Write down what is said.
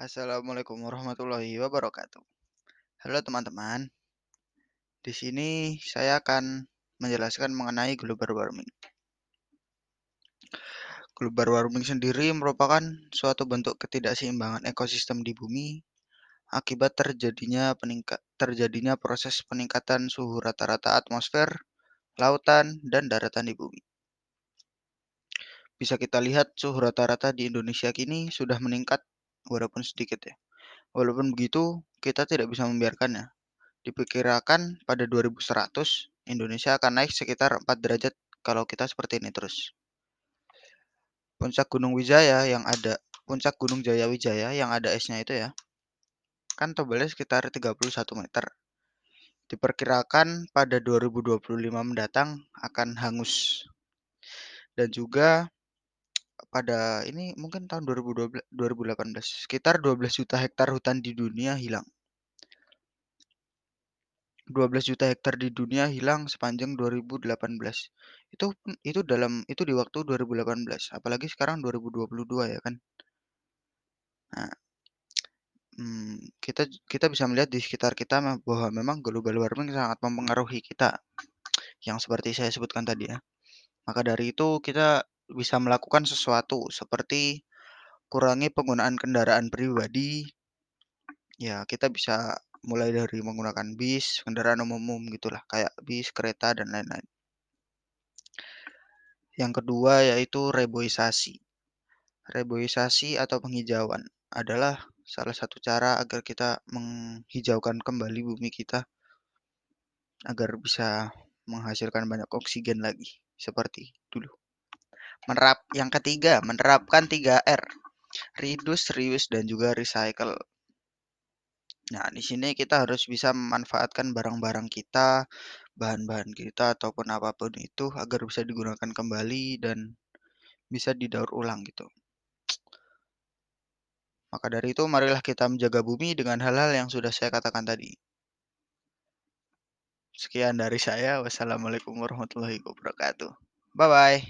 Assalamualaikum warahmatullahi wabarakatuh. Halo teman-teman. Di sini saya akan menjelaskan mengenai global warming. Global warming sendiri merupakan suatu bentuk ketidakseimbangan ekosistem di bumi akibat terjadinya peningkat terjadinya proses peningkatan suhu rata-rata atmosfer, lautan, dan daratan di bumi. Bisa kita lihat suhu rata-rata di Indonesia kini sudah meningkat walaupun sedikit ya. Walaupun begitu, kita tidak bisa membiarkannya. Diperkirakan pada 2100, Indonesia akan naik sekitar 4 derajat kalau kita seperti ini terus. Puncak Gunung Wijaya yang ada, puncak Gunung Jaya Wijaya yang ada esnya itu ya, kan tebalnya sekitar 31 meter. Diperkirakan pada 2025 mendatang akan hangus. Dan juga pada ini mungkin tahun 2012, 2018 sekitar 12 juta hektar hutan di dunia hilang. 12 juta hektar di dunia hilang sepanjang 2018. Itu itu dalam itu di waktu 2018, apalagi sekarang 2022 ya kan. Nah, hmm, kita kita bisa melihat di sekitar kita bahwa memang global warming sangat mempengaruhi kita. Yang seperti saya sebutkan tadi ya. Maka dari itu kita bisa melakukan sesuatu seperti kurangi penggunaan kendaraan pribadi. Ya, kita bisa mulai dari menggunakan bis, kendaraan umum gitulah, kayak bis, kereta dan lain-lain. Yang kedua yaitu reboisasi. Reboisasi atau penghijauan adalah salah satu cara agar kita menghijaukan kembali bumi kita agar bisa menghasilkan banyak oksigen lagi seperti dulu. Menerap yang ketiga, menerapkan 3R. Reduce, reuse dan juga recycle. Nah, di sini kita harus bisa memanfaatkan barang-barang kita, bahan-bahan kita ataupun apa pun itu agar bisa digunakan kembali dan bisa didaur ulang gitu. Maka dari itu marilah kita menjaga bumi dengan hal-hal yang sudah saya katakan tadi. Sekian dari saya. Wassalamualaikum warahmatullahi wabarakatuh. Bye bye.